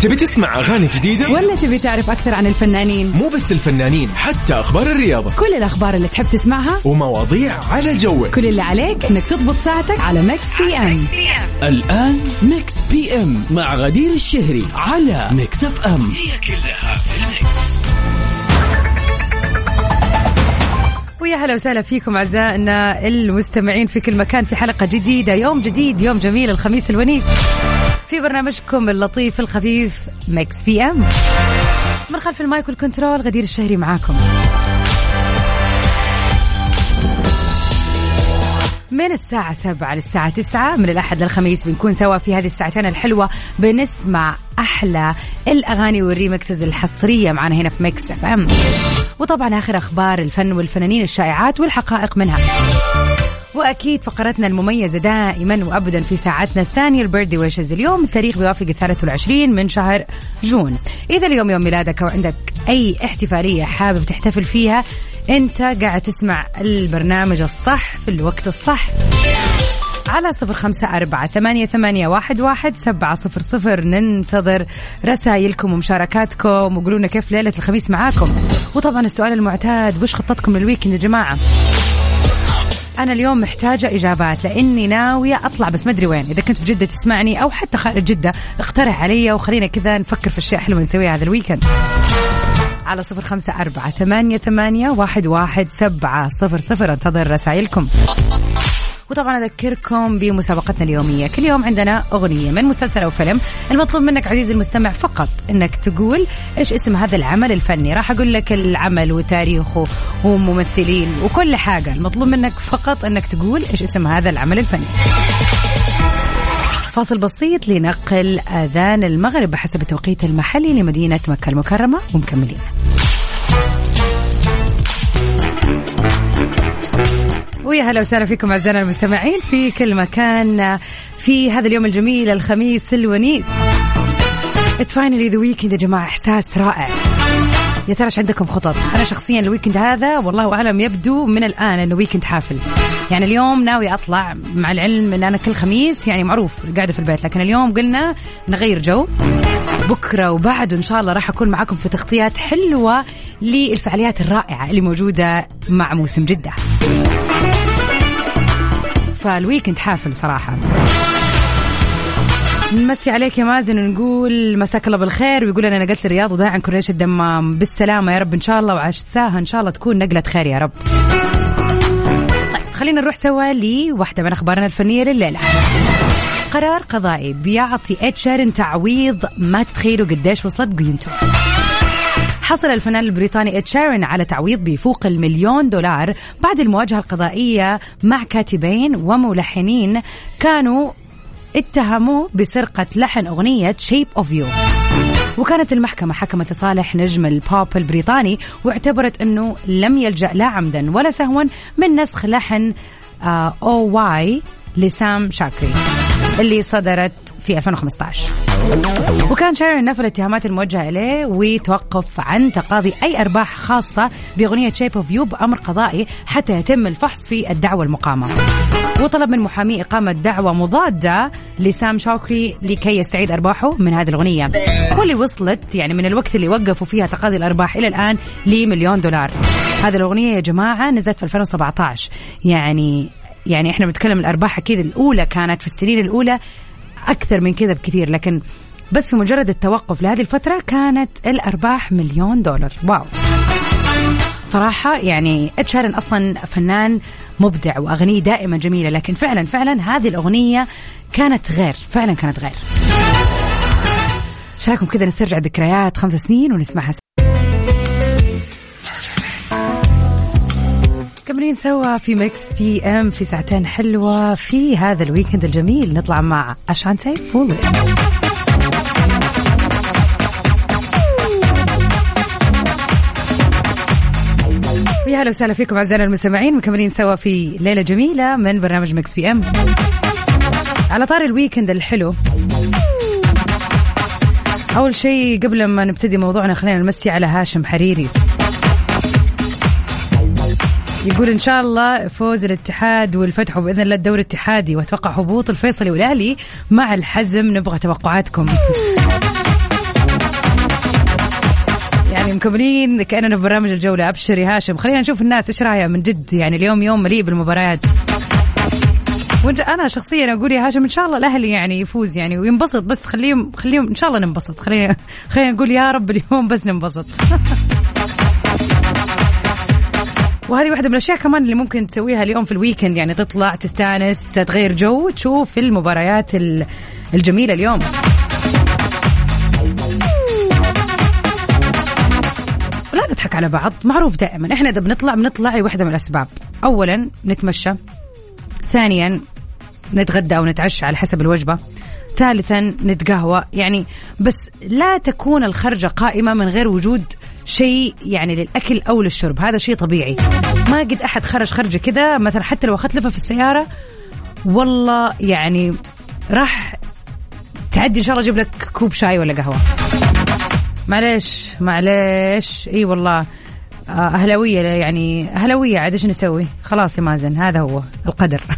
تبي تسمع أغاني جديدة؟ ولا تبي تعرف أكثر عن الفنانين؟ مو بس الفنانين حتى أخبار الرياضة كل الأخبار اللي تحب تسمعها ومواضيع على ذوقك كل اللي عليك إنك تضبط ساعتك على Mix PM الآن Mix PM مع غدير الشهري على Mix FM هي كلها في ال mix. ويا هلا وسهلا فيكم أعزائنا المستمعين في كل مكان في حلقة جديدة يوم جديد يوم جميل الخميس الونيس في برنامجكم اللطيف الخفيف Mix PM. من خلف ال mic وال control غدير الشهري معاكم. من الساعة سبعة للساعة تسعة من الأحد للخميس بنكون سوا في هذه الساعتين الحلوة. بنسمع أحلى الأغاني وال remixes الحصرية معنا هنا في Mix FM. وطبعا آخر أخبار الفن والفنانين الشائعات والحقائق منها. وأكيد فقرتنا المميزة دائما وابدا في ساعتنا الثانية البيرثدي ويشز اليوم. التاريخ بيوافق الثالث والعشرين من شهر جون. إذا اليوم يوم ميلادك أو عندك أي احتفالية حابب تحتفل فيها أنت قاعد تسمع البرنامج الصح في الوقت الصح. على صفر خمسة أربعة ثمانية, ثمانية واحد, واحد سبعة صفر صفر. ننتظر رسائلكم ومشاركاتكم وقولوا لنا كيف ليلة الخميس معاكم. وطبعا السؤال المعتاد وش خطتكم لل weekend يا جماعة؟ أنا اليوم محتاجة إجابات لأني ناوية أطلع بس مدري وين. إذا كنت في جدة تسمعني أو حتى خارج جدة اقترح علي وخلينا كذا نفكر في أشياء حلوة نسويها هذا ال weekend. على صفر خمسة أربعة ثمانية, ثمانية واحد, واحد سبعة صفر صفر. أنتظر رسائلكم. وطبعا أذكركم بمسابقتنا اليومية. كل يوم عندنا أغنية من مسلسل أو فيلم المطلوب منك عزيزي المستمع فقط إنك تقول إيش اسم هذا العمل الفني. راح أقول لك العمل وتاريخه وممثلين وكل حاجة. المطلوب منك فقط إنك تقول إيش اسم هذا العمل الفني. فاصل بسيط لنقل أذان المغرب بحسب التوقيت المحلي لمدينة مكة المكرمة ومكملين. ويا هلا وسهلا فيكم أعزائنا المستمعين في كل مكان في هذا اليوم الجميل الخميس الونيس It's finally the weekend يا جماعة إحساس رائع يا ترى إيش عندكم خطط؟ أنا شخصيا ال weekend هذا والله أعلم يبدو من الآن إنه weekend حافل. يعني اليوم ناوي أطلع مع العلم إن أنا كل خميس يعني معروف قاعدة في البيت لكن اليوم قلنا نغير جو. بكرة وبعده إن شاء الله راح أكون معاكم في تغطيات حلوة للفعاليات الرائعة اللي موجودة مع موسم جدة. فال weekend حافل صراحة. نمسي عليك يا مازن ونقول مساك الله بالخير ويقول أنا نقلت الرياض وضايع عن كورنيش الدمام بالسلامة يا رب إن شاء الله وعشتها إن شاء الله تكون نقلة خير يا رب. طيب خلينا نروح سوا لواحدة من أخبارنا الفنية لليلة. قرار قضائي بيعطي إد شيرن تعويض ما تتخيلوا قديش وصلت قيمته. حصل الفنان البريطاني شيرن على تعويض بيفوق المليون دولار بعد المواجهة القضائية مع كاتبين وملحنين كانوا اتهموه بسرقة لحن أغنية Shape of You وكانت المحكمة حكمت لصالح نجم البوب البريطاني واعتبرت أنه لم يلجأ لا عمدا ولا سهوا من نسخ لحن Oh Why لسام شاكري اللي صدرت في 2015 وكان شيرين نفى الاتهامات الموجهة إليه وتوقف عن تقاضي أي أرباح خاصة بأغنية Shape of You بأمر قضائي حتى يتم الفحص في الدعوة المقامة. وطلب من محامي إقامة دعوة مضادة لسام شوكري لكي يستعيد أرباحه من هذه الأغنية. واللي وصلت يعني من الوقت اللي وقفوا فيها تقاضي الأرباح إلى الآن لمليون دولار. هذه الأغنية يا جماعة نزلت في 2017 يعني يعني إحنا بنتكلم الأرباح أكيد الأولى كانت في السنين الأولى أكثر من كذا بكثير لكن بس في مجرد التوقف لهذه الفترة كانت الأرباح مليون دولار. واو. صراحة يعني إد شيرن أصلا فنان مبدع وأغنية دائما جميلة لكن فعلا فعلا هذه الأغنية كانت غير فعلا كانت غير. رايكم كذا نسترجع ذكريات خمس سنين ونسمعها مكملين سوا في Mix PM في ساعتين حلوة في هذا ال weekend الجميل. نطلع مع Ashanti Foolish. يا هلا وسهلا فيكم أعزائنا المستمعين مكملين سوا في ليلة جميلة من برنامج Mix PM على طاري ال weekend الحلو. أول شيء قبل ما نبتدي موضوعنا خلينا نمسي على هاشم حريري. يقول إن شاء الله فوز الاتحاد والفتح وباذن الله الدوري الاتحادي وأتوقع هبوط الفيصلي والأهلي مع الحزم. نبغى توقعاتكم. مكملين كأننا في برنامج الجولة. ابشر يا هاشم. خلينا نشوف الناس إيش رأيها من جد. يعني اليوم يوم مليء بالمباريات. وانت أنا شخصيا أقول يا هاشم إن شاء الله الأهلي يعني يفوز يعني وينبسط. بس خليهم خليهم إن شاء الله ننبسط. خلينا خلينا نقول يا رب اليوم بس ننبسط. وهذه واحدة من الأشياء كمان اللي ممكن تسويها اليوم في ال weekend يعني تطلع تستانس تغير جو تشوف المباريات الجميلة اليوم. لا نضحك على بعض معروف دائما إحنا إذا بنطلع بنطلع لواحدة من الأسباب. اولا نتمشى ثانيا نتغدى أو نتعشى على حسب الوجبة ثالثا نتقهوى يعني بس لا تكون الخرجة قائمة من غير وجود شيء يعني للأكل أو للشرب. هذا شيء طبيعي. ما قد أحد خرج خرجة كذا مثلا حتى لو أخذت لفة في السيارة والله يعني راح تعدي إن شاء الله أجيب لك كوب شاي ولا قهوة. معليش معليش. إي والله. آه، أهلاوية يعني أهلاوية عاد إيش نسوي؟ خلاص يا مازن هذا هو القدر.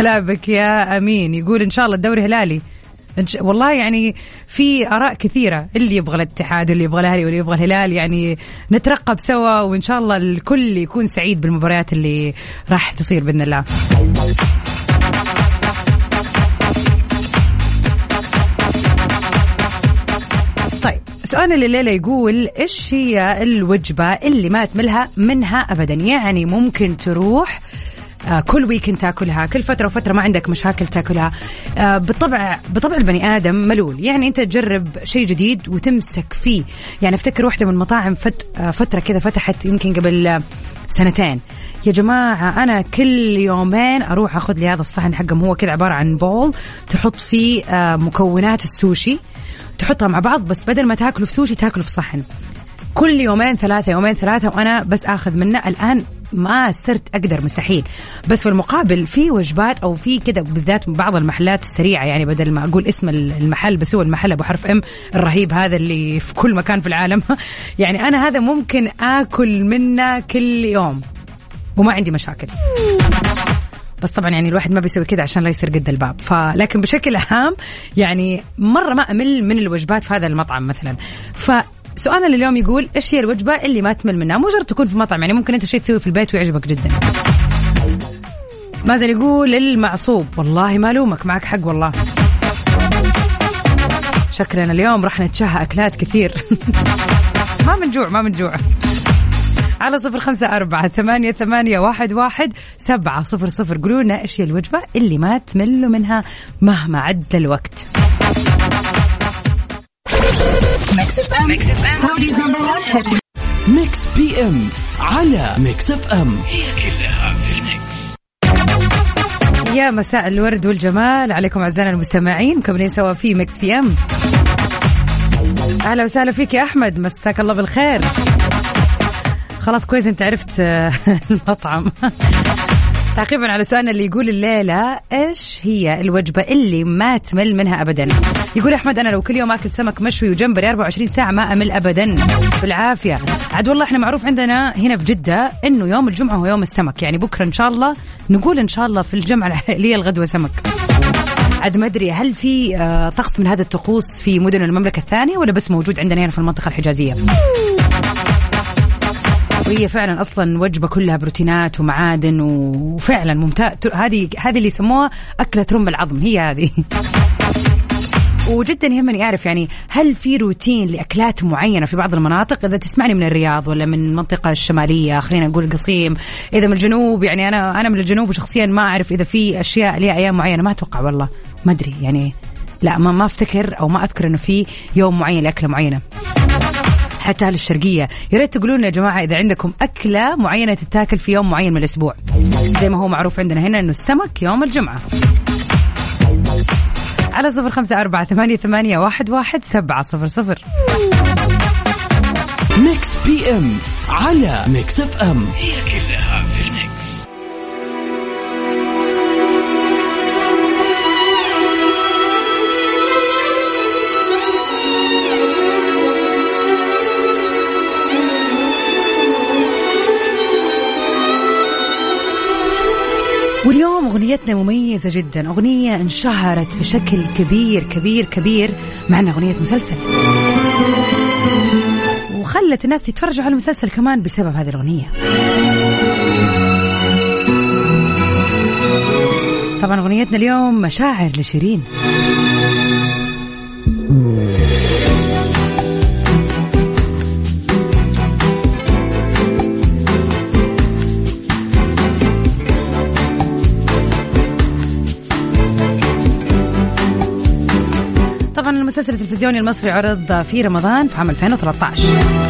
هلا بك يا أمين. يقول إن شاء الله الدوري هلالي. والله يعني في آراء كثيرة. اللي يبغى الاتحاد واللي يبغى الأهلي واللي يبغى الهلال يعني نترقب سوا وإن شاء الله الكل يكون سعيد بالمباريات اللي راح تصير بإذن الله. طيب سؤال الليلة يقول إيش هي الوجبة اللي ما تملها منها أبدا؟ يعني ممكن تروح كل ويكند تاكلها كل فترة وفترة ما عندك مشاكل تاكلها. آه، بالطبع بطبع البني آدم ملول. يعني أنت تجرب شيء جديد وتمسك فيه. يعني أفتكر واحدة من المطاعم فت آه، فترة كذا فتحت يمكن قبل سنتين. يا جماعة أنا كل يومين أروح أخذ لي هذا الصحن حقهم. هو كذا عبارة عن بول تحط فيه مكونات السوشي. تحطها مع بعض بس بدل ما تاكلوا في سوشي تاكلوا في صحن. كل يومين ثلاثة يومين ثلاثة وأنا بس آخذ منه. الآن ما صرت أقدر مستحيل. بس في المقابل في وجبات أو في كذا بالذات بعض المحلات السريعة يعني بدل ما أقول اسم المحل بس هو المحل أبو حرف إم الرهيب هذا اللي في كل مكان في العالم. يعني أنا هذا ممكن آكل منه كل يوم وما عندي مشاكل. بس طبعا يعني الواحد ما بيسوي كذا عشان لا يصير قد الباب. فلكن بشكل عام يعني مرة ما أمل من الوجبات في هذا المطعم مثلا. ف سؤالنا لليوم يقول إيش هي الوجبة اللي ما تمل منها؟ مو شرط تكون في مطعم يعني ممكن أنت شيء تسويه في البيت ويعجبك جدا. مازن يقول المعصوب والله ما لومك معك حق والله. شكلنا اليوم راح نتشهى أكلات كثير. ما من جوع ما من جوع على صفر خمسة أربعة ثمانية, ثمانية واحد, واحد سبعة صفر صفر. قولوا لنا إيش هي الوجبة اللي ما تملوا منها مهما عدى الوقت. ميكس PM على Mix FM هي كلها في ال Mix يا مساء الورد والجمال. عليكم أعزائنا المستمعين مكملين سوا في ميكس بي ام أهلا وسهلا فيك يا أحمد مساك الله بالخير. خلاص كويس إنت عرفت المطعم. تعقيبا على سؤالنا اللي يقول الليلة إيش هي الوجبة اللي ما تمل منها ابدا؟ يقول أحمد أنا لو كل يوم آكل سمك مشوي وجمبري 24 ساعة ما أمل ابدا. بالعافية. عاد والله إحنا معروف عندنا هنا في جدة إنه يوم الجمعة هو يوم السمك. يعني بكرة إن شاء الله نقول إن شاء الله في الجمعة العائلية الغدوة سمك. عاد ما أدري هل في آه، طقس من هذا الطقوس في مدن المملكة الثانية ولا بس موجود عندنا هنا في المنطقة الحجازية؟ وهي فعلا أصلا وجبة كلها بروتينات ومعادن وفعلا ممتاز. هذه هذه اللي يسموها أكلة رم العظم. هي هذه. وجدا يهمني أعرف يعني هل في روتين لأكلات معينة في بعض المناطق؟ إذا تسمعني من الرياض ولا من المنطقة الشمالية خلينا نقول القصيم. إذا من الجنوب يعني أنا أنا من الجنوب وشخصيا ما أعرف إذا في أشياء لها أيام معينة. ما أتوقع والله. ما أدري يعني. لا ما ما أفتكر أو ما أذكر إنه في يوم معين لأكلة معينة. حتى أهل الشرقية. يا ريت تقولوا لنا يا جماعة إذا عندكم أكلة معينة تتاكل في يوم معين من الأسبوع. زي ما هو معروف عندنا هنا إنه السمك يوم الجمعة. على صفر خمسة أربعة ثمانية, ثمانية واحد, واحد سبعة صفر صفر. Mix PM على Mix FM هي كلها واليوم أغنيتنا مميزة جدا. أغنية انشهرت بشكل كبير كبير كبير. مع انها أغنية مسلسل. وخلت الناس يتفرجوا على المسلسل كمان بسبب هذه الأغنية. طبعا أغنيتنا اليوم مشاعر لشيرين. المسلسل التلفزيوني المصري عرض في رمضان في عام 2013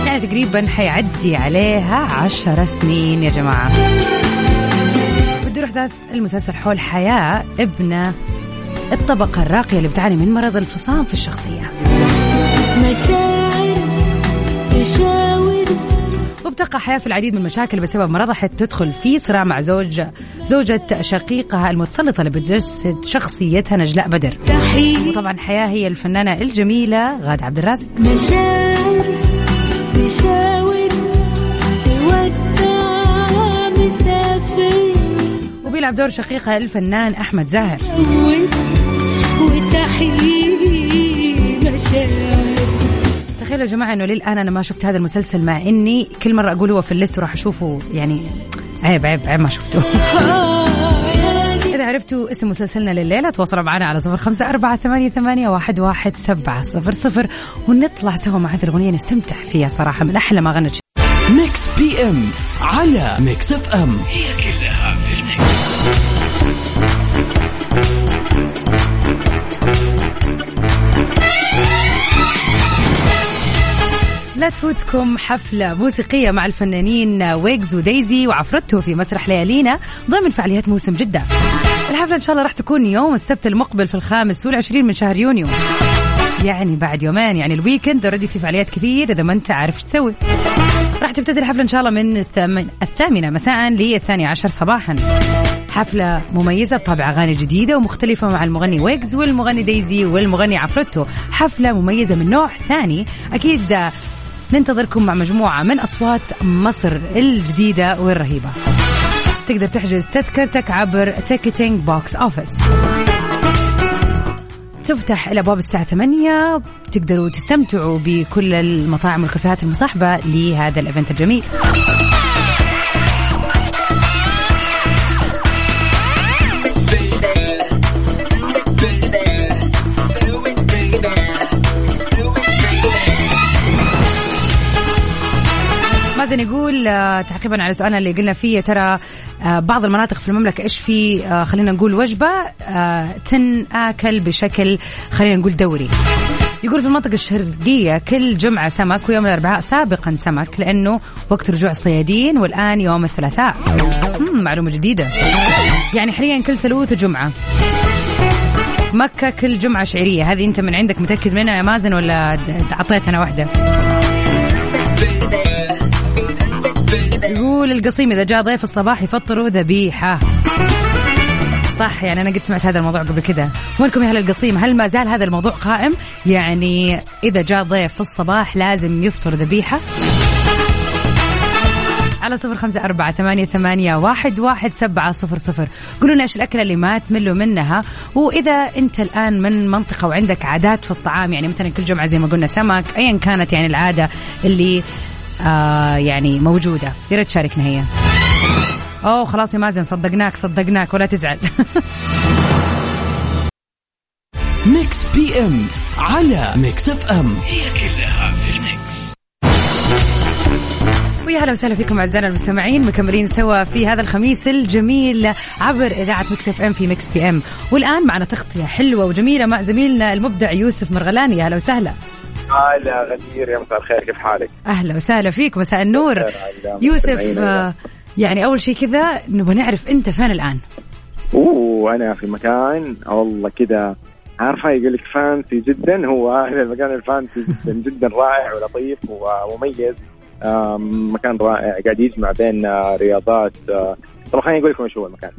يعني تقريبا حيعدي عليها عشر سنين يا جماعة. بتدور أحداث المسلسل حول حياة ابنة الطبقة الراقية اللي بتعاني من مرض الفصام في الشخصية. مشاعر تشاور وبتقع حياة في العديد من المشاكل بسبب مرضها حتى تدخل في صراع مع زوج زوجة شقيقها المتسلطة اللي بتجسد شخصيتها نجلاء بدر. وطبعا حياة هي الفنانة الجميلة غادة عبد الرازق. مسافر. وبيلعب دور شقيقها الفنان أحمد زاهر. وتحيي يا جماعة إنه للآن أنا ما شفت هذا المسلسل مع إني كل مرة أقول هو في الليست وراح أشوفه يعني عيب عيب عيب ما شفته. إذا عرفتوا اسم مسلسلنا لليلة تواصلوا معنا على صفر خمسة أربعة ثمانية, ثمانية واحد, واحد سبعة صفر صفر ونطلع سوا مع هذه الأغنية نستمتع فيها صراحة من أحلى ما غنت. Mix PM على Mix FM لا تفوتكم حفلة موسيقية مع الفنانين ويجز ودايزي وعفرتو في مسرح ليالينا ضمن فعاليات موسم جدة. الحفلة إن شاء الله راح تكون يوم السبت المقبل في الخامس والعشرين من شهر يونيو. يعني بعد يومين يعني ال weekend already في فعاليات كثير إذا ما أنت عارف إيش تسوي. راح تبتدي الحفلة إن شاء الله من الثامن- الثامنة مساء للثانية عشر صباحا. حفلة مميزة بطابع أغاني جديدة ومختلفة مع المغني ويجز والمغني دايزي والمغني عفروتو. حفلة مميزة من نوع ثاني. أكيد ننتظركم مع مجموعة من أصوات مصر الجديدة والرهيبة. تقدر تحجز تذكرتك عبر Ticketing Box Office تفتح الابواب الساعة 8 تقدروا تستمتعوا بكل المطاعم والكافيهات المصاحبة لهذا ال event الجميل. مازن يقول آه، تعقيبا على سؤالنا اللي قلنا فيه ترى آه، بعض المناطق في المملكة إيش في؟ آه، خلينا نقول وجبة تنآكل بشكل خلينا نقول دوري. يقول في المنطقة الشرقية كل جمعة سمك ويوم الأربعاء سابقا سمك لأنه وقت رجوع الصيادين والآن يوم الثلاثاء. معلومة جديدة. يعني حاليا كل ثلوث وجمعة. مكة كل جمعة شعرية. هذه أنت من عندك متأكد منها يا مازن ولا د- أعطيت أنا واحدة؟ يقول القصيم إذا جاء ضيف الصباح يفطروا ذبيحة. صح يعني أنا قد سمعت هذا الموضوع قبل كده. وينكم يا أهل القصيم هل ما زال هذا الموضوع قائم؟ يعني إذا جاء ضيف في الصباح لازم يفطر ذبيحة؟ على صفر خمسة أربعة ثمانية, ثمانية واحد, واحد سبعة صفر صفر. قولوا لنا إيش الأكلة اللي ما تملوا منها؟ وإذا أنت الآن من منطقة وعندك عادات في الطعام يعني مثلا كل جمعة زي ما قلنا سمك أيا كانت يعني العادة اللي آه يعني موجودة. يا ريت تشاركنا هي. أوه خلاص يا مازن صدقناك صدقناك ولا تزعل. Mix PM على Mix FM. ويا هلا وسهلا فيكم أعزائنا المستمعين مكملين سوا في هذا الخميس الجميل عبر إذاعة Mix FM في Mix PM. والآن معنا تغطية حلوة وجميلة مع زميلنا المبدع يوسف مرغلاني. يا هلا وسهلا. هلا غدير يا مساء الخير كيف حالك؟ أهلا وسهلا فيك مساء النور. يوسف. آه، يعني أول شيء كذا نبغى نعرف أنت فين الآن أوه أنا في مكان والله كذا عارفة يقول لك fancy جدا هو هذا المكان ال fancy جدا جدا رائع ولطيف ومميز مكان رائع قاعد يجمع بين آه، رياضات آه، طبعا خليني أقول لكم إيش هو المكان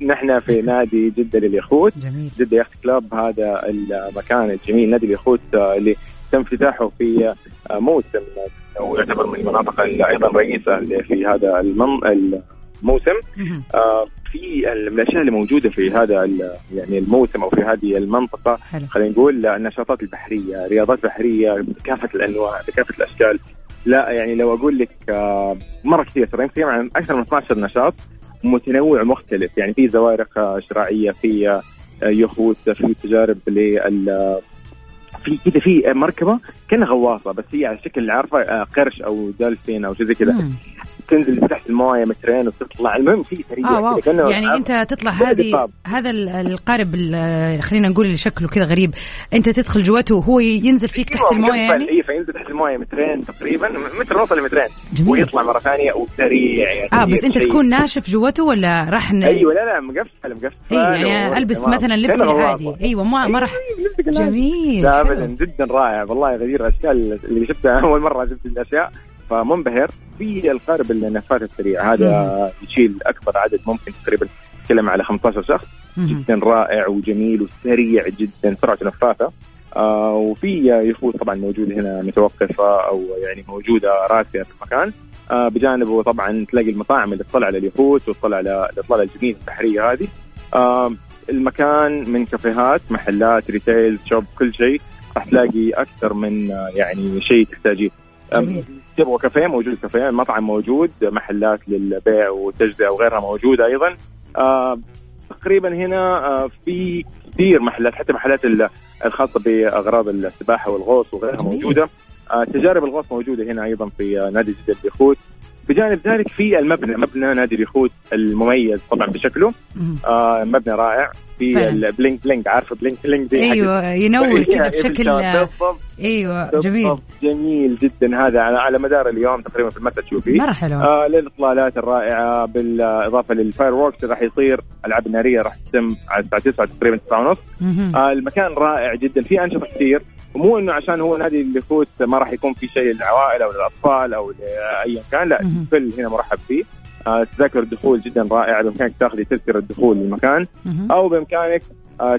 نحن في نادي جدة لليخوت جميل جدة يخت كلاب هذا المكان الجميل نادي اليخوت اللي تم افتتاحه في آه، موسم ويعتبر من المناطق أيضا رئيسة في هذا المن- الموسم. آه، في الأشياء اللي موجودة في هذا يعني الموسم أو في هذه المنطقة خلينا نقول النشاطات البحرية، رياضات بحرية بكافه الأنواع بكافه الأشكال. لا يعني لو أقول لك آه، مرة كثير ترى يمكن عن أكثر من 12 نشاط متنوع مختلف يعني في زوارق شراعيه في يخوت في تجارب لل في كذا في مركبة كأنها غواصة بس هي على شكل عارفه آه، قرش أو دولفين أو شيء زي كذا. تنزل تحت المويه مترين وتطلع المهم في سريع آه واو كأنه يعني أنت تطلع هذه. هذا ال- القارب ال- خلينا نقول اللي شكله كذا غريب أنت تدخل جواته وهو ينزل فيك تحت المويه يعني إي فينزل تحت المويه مترين تقريبا متر ونص لمترين. ويطلع مرة ثانية وسريع يعني آه بس أنت تكون ناشف جواته ولا راح ن... أيوه لا لا مقفل مقفل إي يعني ألبس تمام. مثلا لبس كأنه العادي غواصة. أيوه ما ما راح أيوة، العادي. جميل لا. ابدا جدا رائع والله غدير الاشكال اللي شفتها أول مرة شفت الأشياء فمنبهر في القارب النفاث السريع. هذا يشيل أكبر عدد ممكن تقريبا نتكلم على 15 شخص. جدا رائع وجميل وسريع جدا سرعته نفاثة. آه وفي يخوت طبعا موجود هنا متوقفة أو يعني موجودة راسية في المكان. آه بجانبه طبعا تلاقي المطاعم اللي تطلع على اليخوت وتطلع على الإطلالة الجميلة البحرية هذه. آه المكان من كافيهات محلات ريتيل شوب كل شيء. راح تلاقي أكثر من آه، يعني شيء تحتاجيه. تبغى كافيه موجود كافيه مطعم موجود محلات للبيع والتجزئة وغيرها موجوده أيضا. آه تقريبا هنا آه في كثير محلات حتى محلات ال- الخاصة بأغراض السباحة والغوص وغيرها. موجودة. آه تجارب الغوص موجودة هنا أيضا في آه، نادي جدة اليخوت بجانب ذلك في المبنى مبنى نادي اليخوت المميز طبعا بشكله. آه مبنى رائع. في. ال bling bling عارفة bling bling دي؟ أيوه ينور كذا بشكل أيوه جميل. جميل جدا هذا على على مدار اليوم تقريبا في المساء تشوفيه مرة حلو. آه للاطلالات الرائعة بالإضافة لل fireworks اللي راح يصير ألعاب الناريه راح تتم على الساعة 9 تقريبا 9 ونص. آه المكان رائع جدا. في أنشطة كثير. ومو إنه عشان هو نادي اليخوت ما راح يكون في شيء للعوائل أو للأطفال أو لايا كان لا. الكل هنا مرحب فيه آه تذاكر الدخول جدا رائعه بإمكانك تاخذي تذكرة الدخول للمكان. أو بإمكانك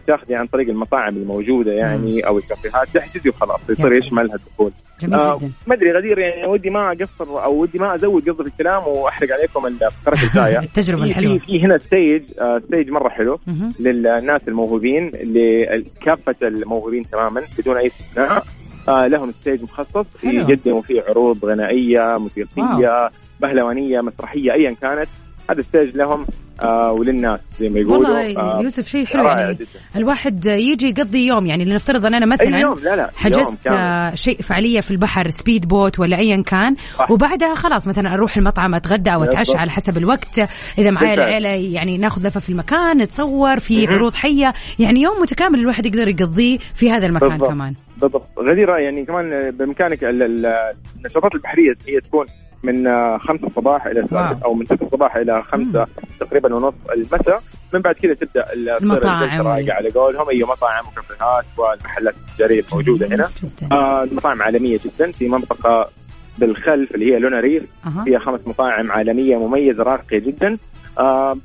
تاخذي عن طريق المطاعم الموجودة يعني أو الكافيهات تحجزي وخلاص يصير. يشملها الدخول آه ما أدري غدير يعني ودي ما أقصر أو ودي ما أزود قصدي في الكلام وأحرق عليكم الفقره الجاية. التجربة الحلوه في في هنا stage آه stage مرة حلو. للناس الموهوبين لكافة الموهوبين تماما بدون أي استثناء. آه لهم stage مخصص. يقدموا فيه عروض غنائية موسيقية بهلوانية مسرحية ايا كانت. هذا stage لهم آه وللناس زي ما يقولوا والله آه يوسف شيء حلو يعني جدا الواحد يجي يقضي يوم يعني لنفترض ان أنا مثلا يوم لا لا حجزت. آه، شيء فعالية في البحر speed boat ولا ايا كان صح. وبعدها خلاص مثلا أروح المطعم أتغدى أو أتعشى. على حسب الوقت إذا معايا بالفعل. العيلة يعني ناخذ لفة في المكان نتصور في. عروض حية يعني يوم متكامل الواحد يقدر يقضيه في هذا المكان بالضبط. كمان بالضبط غديرة يعني كمان بإمكانك ال- ال- النشاطات البحرية هي تكون من آه، خمسة الصباح إلى. 6 أو من 6 الصباح إلى خمسة تقريبا ونص المساء. من بعد كذا تبدأ المطاعم. على قولهم اي مطاعم وكافيهات والمحلات التجارية الموجوده هنا. آه المطاعم عالمية جدا. في منطقة بالخلف اللي هي لونا ريف. أها. فيها خمس مطاعم عالمية مميزة راقية جدا. آه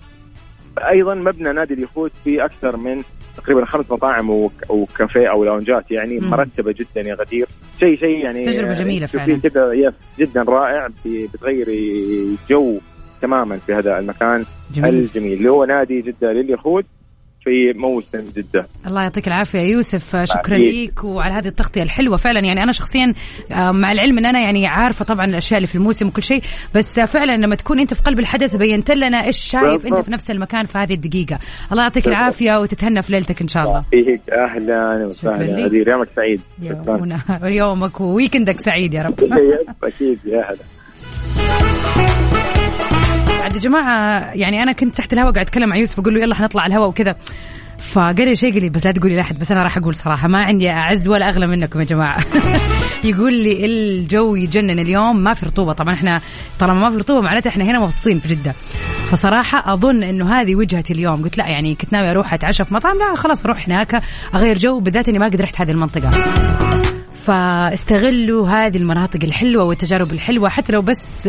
أيضا مبنى نادي اليخوت فيه أكثر من تقريبا خمس مطاعم وك- وكافيه أو لاونجات يعني مم. مرتبة جدا يا غدير. شيء شيء يعني تجربة جميلة تشوفيه فعلا. كذا يس جدا رائع بتغيري جو تماما في هذا المكان. جميل. الجميل. اللي هو نادي جدة لليخوت. في موسم جدة. الله يعطيك العافية يا يوسف. آه، شكرا. ليك وعلى هذه التغطية الحلوة فعلا. يعني أنا شخصيا آه، مع العلم أن أنا يعني عارفة طبعا الأشياء اللي في الموسم وكل شيء بس آه، فعلا لما تكون أنت في قلب الحدث بينت لنا إيش شايف بالضبط. في نفس المكان في هذه الدقيقة. الله يعطيك. العافية وتتهنى في ليلتك إن شاء الله. فيك شكراً وسهلا. غدير يومك سعيد. يومك وويكندك سعيد يا رب. يس، أكيد. يا هلا عاد يا جماعة يعني أنا كنت تحت الهواء قاعد أتكلم مع يوسف أقول له يلا حنطلع الهواء وكذا. فقال لي شيء قال لي بس لا تقولي لاحد بس أنا راح أقول صراحة ما عندي أعز ولا أغلى منكم يا جماعة. يقول لي الجو يجنن اليوم ما في رطوبة. طبعا إحنا طالما ما في رطوبة معناته إحنا هنا مبسوطين في جدة. فصراحة أظن إنه هذه وجهتي اليوم. قلت لا يعني كنت ناوي أروح أتعشى في مطعم لا خلاص أروح هناك أغير جو بالذات إني ما قد رحت هذه المنطقة. فاستغلوا هذه المناطق الحلوة والتجارب الحلوة حتى لو بس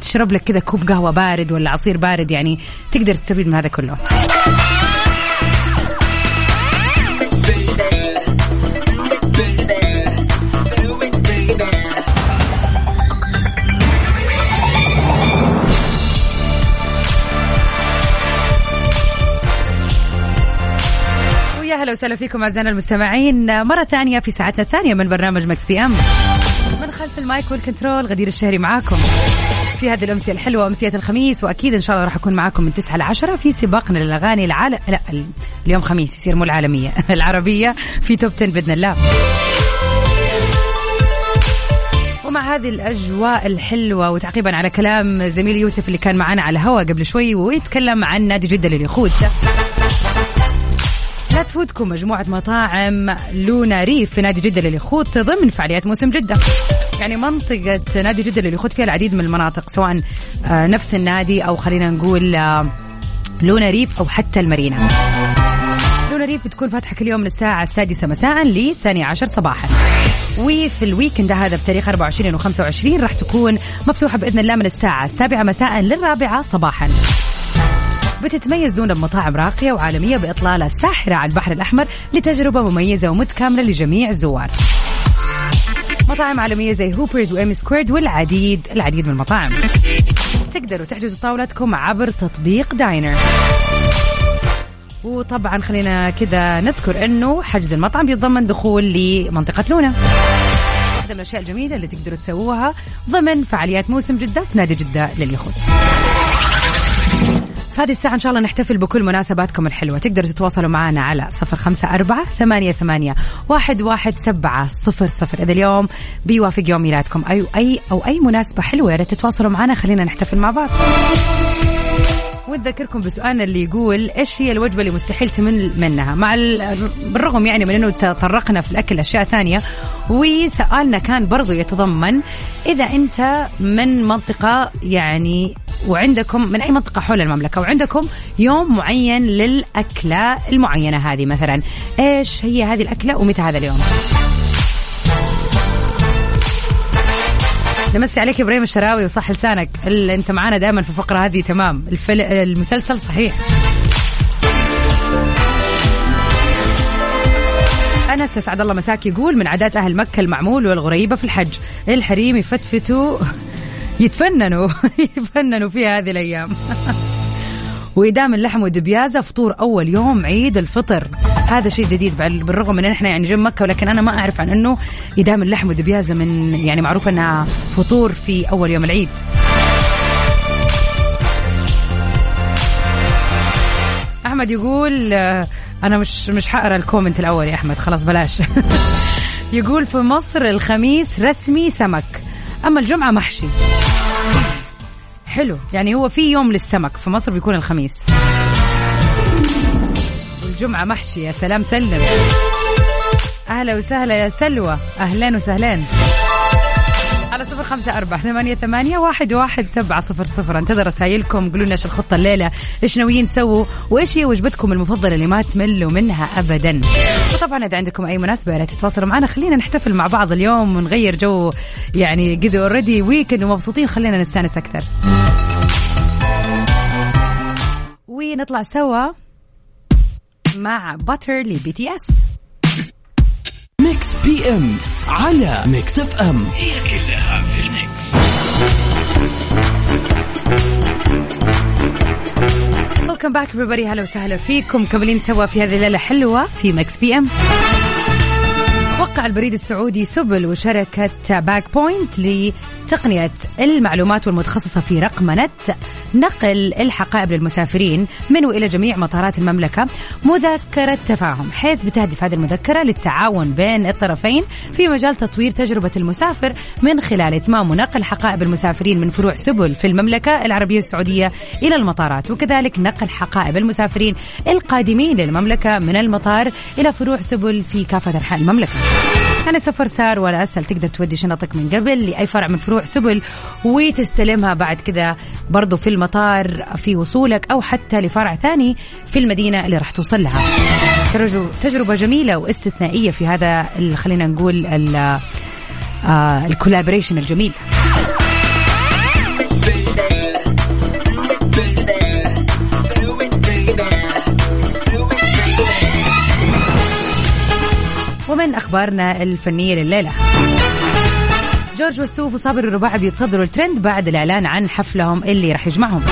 تشرب لك كذا كوب قهوة بارد ولا عصير بارد يعني تقدر تستفيد من هذا كله. أهلا وسهلا فيكم أعزائنا المستمعين. مرة ثانية في ساعتنا الثانية من برنامج Mix PM. من خلف ال mic وال control غدير الشهري معاكم. في هذه الأمسية الحلوة أمسية الخميس وأكيد إن شاء الله راح أكون معاكم من 9 ل 10 في سباقنا للأغاني العالم لا ال- اليوم خميس يصير مو العالمية العربية في top 10 بإذن الله. ومع هذه الأجواء الحلوة وتعقيبا على كلام زميل يوسف اللي كان معنا على الهواء قبل شوي ويتكلم عن نادي جدة لليخوت. لا تفوتكم مجموعة مطاعم لونا ريف في نادي جدة لليخوت ضمن فعاليات موسم جدة. يعني منطقة نادي جدة لليخوت فيها العديد من المناطق سواء آه، نفس النادي أو خلينا نقول آه، لونا ريف أو حتى المارينا. لونا ريف بتكون فاتحة كل يوم من الساعة السادسة مساء للثانية عشر صباحا. وفي ال weekend هذا بتاريخ 24 و 25 راح تكون مفتوحة بإذن الله من الساعة السابعة مساء للرابعة صباحا. بتتميز لونا بمطاعم راقية وعالمية بإطلالة ساحرة على البحر الأحمر لتجربة مميزة ومتكاملة لجميع الزوار مطاعم عالمية زي Hoppers و Emmy Squared والعديد العديد من المطاعم. تقدروا تحجزوا طاولتكم عبر تطبيق داينر وطبعا خلينا كذا نذكر إنه حجز المطعم بيتضمن دخول لمنطقة لونا. واحدة من الأشياء الجميلة اللي تقدروا تسووها ضمن فعاليات موسم جدة في نادي جدة لليخوت. هذه الساعة إن شاء الله نحتفل بكل مناسباتكم الحلوة. تقدروا تتواصلوا معنا على صفر خمسة أربعة ثمانية, ثمانية واحد, واحد سبعة صفر صفر. إذا اليوم بيوافق يوم ميلادكم. أي أي أو أي مناسبة حلوة يا ريت تتواصلوا معنا. خلينا نحتفل مع بعض. ونذكركم بسؤالنا اللي يقول إيش هي الوجبة اللي مستحيل تمل منها؟ مع ال- بالرغم يعني من إنه تطرقنا في الأكل أشياء ثانية وسؤالنا كان برضو يتضمن إذا أنت من منطقة يعني وعندكم من أي منطقة حول المملكة وعندكم يوم معين للأكلة المعينة هذه مثلا إيش هي هذه الأكلة ومتى هذا اليوم؟ نمسي عليك إبراهيم الشراوي وصح لسانك. اللي أنت معانا دائما في الفقرة هذه تمام. الفل... المسلسل صحيح. أنس اسعد الله مساك يقول من عادات أهل مكة المعمول والغريبة في الحج. الحريم يفتفتوا يتفننوا يتفننوا فيها هذه الأيام. وإدام اللحم والدبيازة فطور أول يوم عيد الفطر. هذا شيء جديد بال- بالرغم من إن إحنا يعني جنب مكة ولكن أنا ما أعرف عن أنه إدام اللحم والدبيازة من يعني معروف أنها فطور في أول يوم العيد. أحمد يقول آه، أنا مش مش حقرأ الكومنت الأول يا أحمد خلاص بلاش. يقول في مصر الخميس رسمي سمك أما الجمعة محشي. حلو يعني هو في يوم للسمك في مصر بيكون الخميس. والجمعة محشي يا سلام سلم. أهلا وسهلا يا سلوى. أهلين وسهلين. على صفر خمسة أربعة ثمانية, ثمانية واحد, واحد سبعة صفر صفر. انتظر رسائلكم قولوا لنا إيش الخطة الليلة إيش ناويين تسووا وإيش هي وجبتكم المفضلة اللي ما تملوا منها أبدا. وطبعا إذا عندكم أي مناسبة لا تتواصلوا معنا. خلينا نحتفل مع بعض اليوم ونغير جو يعني قد already weekend ومبسوطين. خلينا نستأنس أكثر. ونطلع سوا. مع Butter ل BTS Mix PM على Mix FM. Welcome back everybody. هلا وسهلا فيكم. كملين سوا في هذه الليلة حلوة في Mix PM. وقع البريد السعودي سبل وشركة Bag Point لتقنية المعلومات والمتخصصة في رقمنة نقل الحقائب للمسافرين من وإلى جميع مطارات المملكة. مذكرة تفاهم حيث بتهدف هذه المذكرة للتعاون بين الطرفين في مجال تطوير تجربة المسافر من خلال إتمام ونقل حقائب المسافرين من فروع سبل في المملكة العربية السعودية إلى المطارات وكذلك نقل حقائب المسافرين القادمين للمملكة من المطار إلى فروع سبل في كافة أنحاء المملكة. يعني السفر صار ولا أسهل تقدر تودي شنطك من قبل لأي فرع من فروع سبل وتستلمها بعد كذا برضو في المطار في وصولك أو حتى لفرع ثاني في المدينة اللي راح توصل لها. تجربة جميلة واستثنائية في هذا خلينا نقول ال- آه، ال collaboration الجميل. ومن أخبارنا الفنية لليلة. جورج وسوف وصابر الرباعي بيتصدروا الترند بعد الإعلان عن حفلهم اللي راح يجمعهم.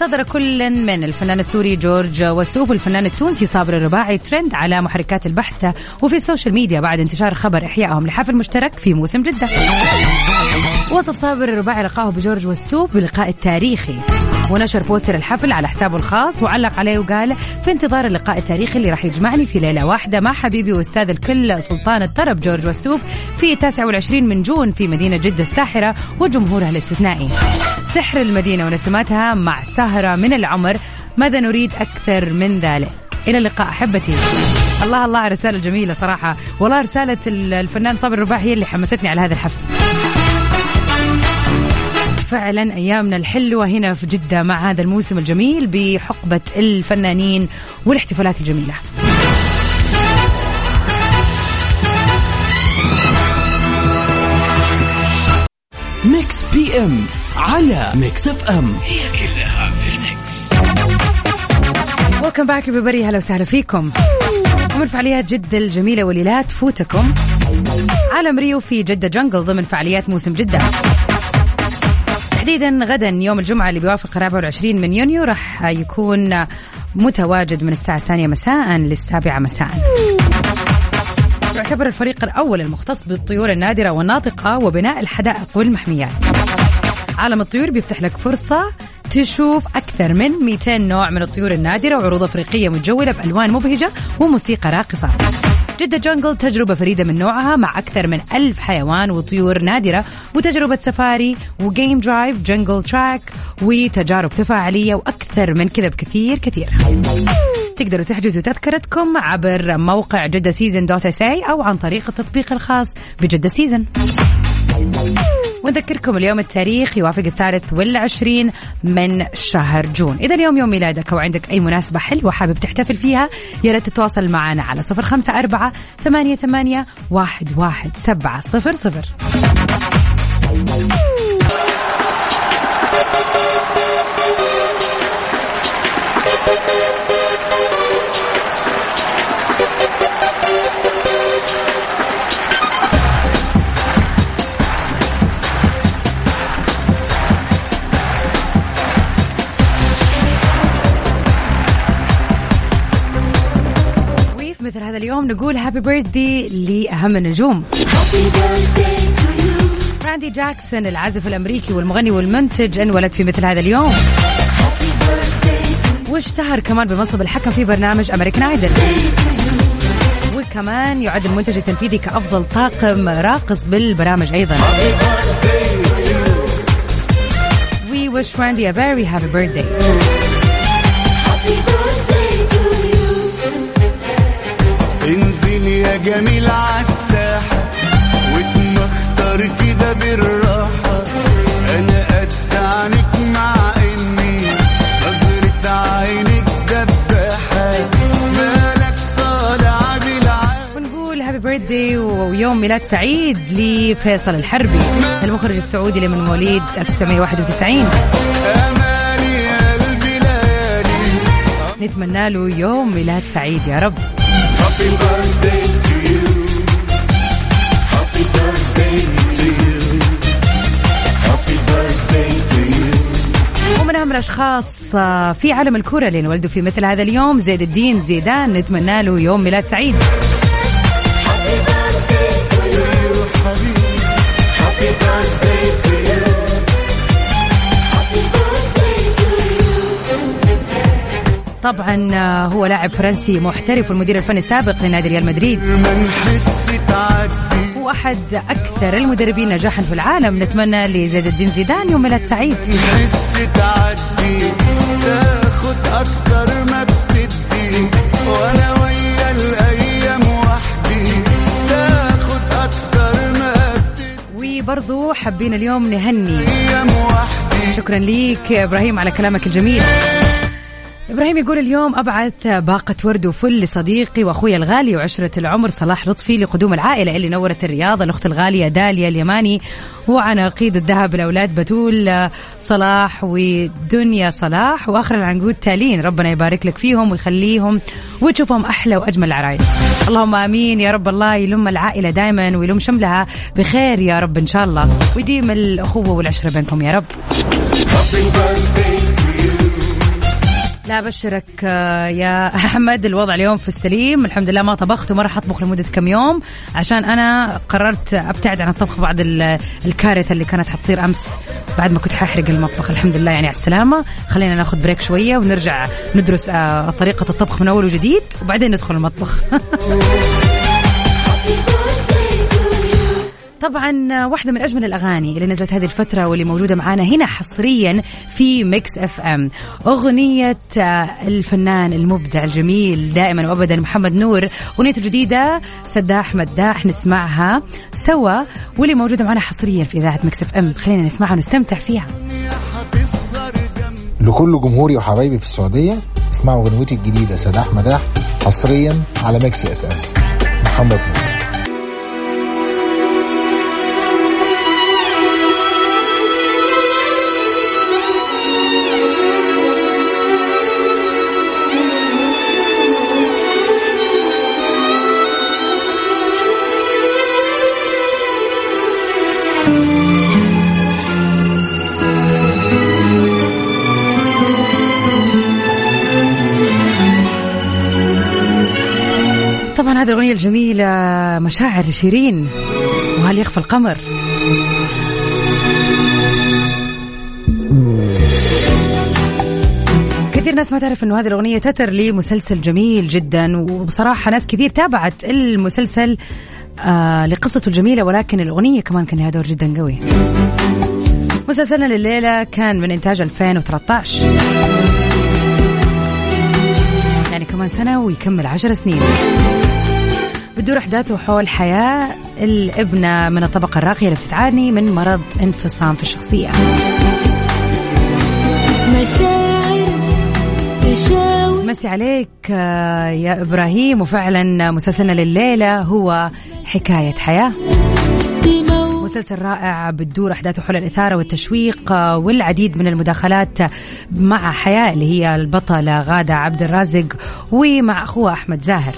صدر كل من الفنان السوري جورج وسوف والفنان التونسي صابر الرباعي ترند على محركات البحث وفي ال social media بعد انتشار خبر إحيائهم لحفل مشترك في موسم جدة. وصف صابر الرباعي لقاه بجورج وسوف بلقاء التاريخي. ونشر بوستر الحفل على حسابه الخاص وعلق عليه وقال في انتظار اللقاء التاريخي اللي راح يجمعني في ليلة واحدة مع حبيبي وأستاذ الكل سلطان الطرب جورج وسوف في 29 من جون في مدينة جدة الساحرة وجمهورها الاستثنائي. سحر المدينة ونسماتها مع سهرة من العمر. ماذا نريد أكثر من ذلك؟ إلى اللقاء أحبتي. الله الله على الرسالة الجميلة صراحة. والله رسالة الفنان صابر الرباح هي اللي حمستني على هذا الحفل. فعلا أيامنا الحلوة هنا في جدة مع هذا الموسم الجميل بحقبة الفنانين والاحتفالات الجميلة. Mix P M على Mix FM Welcome back everybody هلا وسهلا فيكم. ومن فعاليات جدة الجميلة واللي لا تفوتكم عالم ريو في جدة Jungle ضمن فعاليات موسم جدة. تحديدا غدا يوم الجمعة اللي بيوافق 24 من يونيو راح يكون متواجد من الساعة الثانية مساء للسابعة مساء. يعتبر الفريق الأول المختص بالطيور النادرة والناطقة وبناء الحدائق والمحميات. عالم الطيور بيفتح لك فرصة تشوف أكثر من 200 نوع من الطيور النادرة وعروض أفريقية متجولة بألوان مبهجة وموسيقى راقصة. جدة Jungle تجربة فريدة من نوعها مع أكثر من ألف حيوان وطيور نادرة وتجربة سفاري و game drive jungle track وتجارب تفاعلية وأكثر من كذا بكثير كثير. تقدروا تحجزوا تذكرتكم عبر موقع Jeddah Season dot SA أو عن طريق التطبيق الخاص ب Jeddah Season ونذكركم اليوم التاريخ يوافق الثالث والعشرين من شهر June. إذا اليوم يوم ميلادك أو عندك أي مناسبة حلوة حابب تحتفل فيها يا ريت تتواصل معنا على صفر خمسة أربعة ثمانية, ثمانية واحد, واحد سبعة صفر صفر. نقول هابي بيرثدي لأهم النجوم. راندي جاكسون العازف الأمريكي والمغني والمنتج انولد في مثل هذا اليوم. واشتهر كمان بمنصب الحكم في برنامج أمريكان ايدل وكمان يعد المنتج التنفيذي كأفضل طاقم راقص بالبرامج أيضا. We wish Randy a very happy birthday. جميل عالساحة واتمختر كده بالراحة. أنا قد عنك مع إني نظرة عينك دباحة. مالك طالع بالعافية ونقول هابي بيرثدي ويوم ميلاد سعيد لفيصل الحربي المخرج السعودي اللي من مواليد 1991 امالي قلبي ليالي. نتمنى له يوم ميلاد سعيد يا رب. ومن أهم الأشخاص في عالم الكرة اللي انولدوا في مثل هذا اليوم زيد الدين زيدان نتمنى له يوم ميلاد سعيد. طبعا آه، هو لاعب فرنسي محترف والمدير الفني السابق لنادي ريال مدريد. نحس أحد أكثر المدربين نجاحا في العالم. نتمنى لزيد الدين زيدان يوم ميلاد سعيد. تاخد أكتر ما بتدي وأنا ويا الأيام وحدي. تاخد أكتر ما بتدي. وبرضو حابين اليوم نهني. شكرا ليك يا إبراهيم على كلامك الجميل. إبراهيم يقول اليوم أبعث باقة ورد وفل لصديقي وأخوي الغالي وعشرة العمر صلاح لطفي لقدوم العائلة اللي نورت الرياض. الأخت الغالية داليا اليماني وعناقيد الذهب الأولاد بتول صلاح ودنيا صلاح. وآخر العنقود تالين ربنا يبارك لك فيهم ويخليهم وتشوفهم أحلى وأجمل العرايس اللهم آمين يا رب الله يلم العائلة دائما ويلم شملها بخير يا رب إن شاء الله. ويديم الأخوة والعشرة بينكم يا رب. لا ابشرك آه، يا أحمد الوضع اليوم في السليم. الحمد لله ما طبخت وما راح أطبخ لمدة كم يوم. عشان أنا قررت أبتعد عن الطبخ بعد ال- الكارثة اللي كانت حتصير أمس بعد ما كنت حاحرق المطبخ. الحمد لله يعني على السلامة. خلينا ناخذ بريك شوية ونرجع ندرس آه، طريقة الطبخ من أول وجديد وبعدين ندخل المطبخ. طبعا واحدة من أجمل الأغاني اللي نزلت هذه الفترة واللي موجودة معانا هنا حصريا في Mix FM أغنية الفنان المبدع الجميل دائما وأبدا محمد نور. أغنيته الجديدة سداح مداح نسمعها سوا واللي موجودة معانا حصريا في إذاعة Mix FM خلينا نسمعها ونستمتع فيها. لكل جمهوري وحبايبي في السعودية اسمعوا غنوتي الجديدة سداح مداح حصريا على Mix FM محمد نور. هذه الأغنية الجميلة مشاعر شيرين وهل يخفى القمر؟ كثير ناس ما تعرف إنه هذه الأغنية تتر لمسلسل جميل جدا وبصراحة ناس كثير تابعت المسلسل آه لقصته الجميلة ولكن الأغنية كمان كان لها دور جدا قوي. مسلسلنا لليلة كان من إنتاج 2013 يعني كمان سنة ويكمل عشر سنين. بتدور احداثه حول حياة الابنة من الطبقة الراقية اللي بتعاني من مرض انفصام في تشاور مسي عليك آه، يا إبراهيم وفعلا مسلسلنا لليلة هو حكاية حياة. تموت مسلسل رائع بتدور أحداثه حول الإثارة والتشويق آه، والعديد من المداخلات مع حياة اللي هي البطلة غادة عبد الرازق ومع اخوها أحمد زاهر.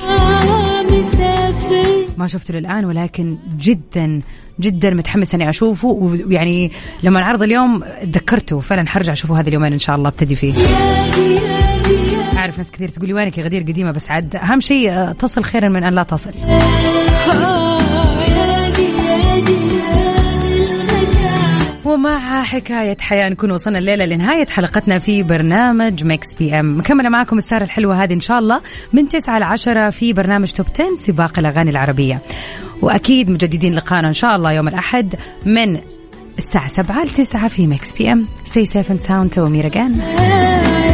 ما شفته للآن ولكن جدا جدا متحمس أني أشوفه ويعني لما انعرض اليوم تذكرته فعلا حرجع أشوفه هذا اليومين إن شاء الله أبتدي فيه. أعرف ناس كثير تقول لي وينك يا غدير قديمة بس عاد أهم شيء آه، تصل خيرا من أن لا تصل. ومع حكاية حياة نكون وصلنا الليلة لنهاية حلقتنا في برنامج Mix PM. مكملة معكم السهرة الحلوة هذه إن شاء الله من 9 ل 10 في برنامج Top 10 سباق الأغاني العربية. وأكيد مجددين لقاءنا إن شاء الله يوم الأحد من الساعة 7 ل 9 في Mix PM. And sound. To Amira again.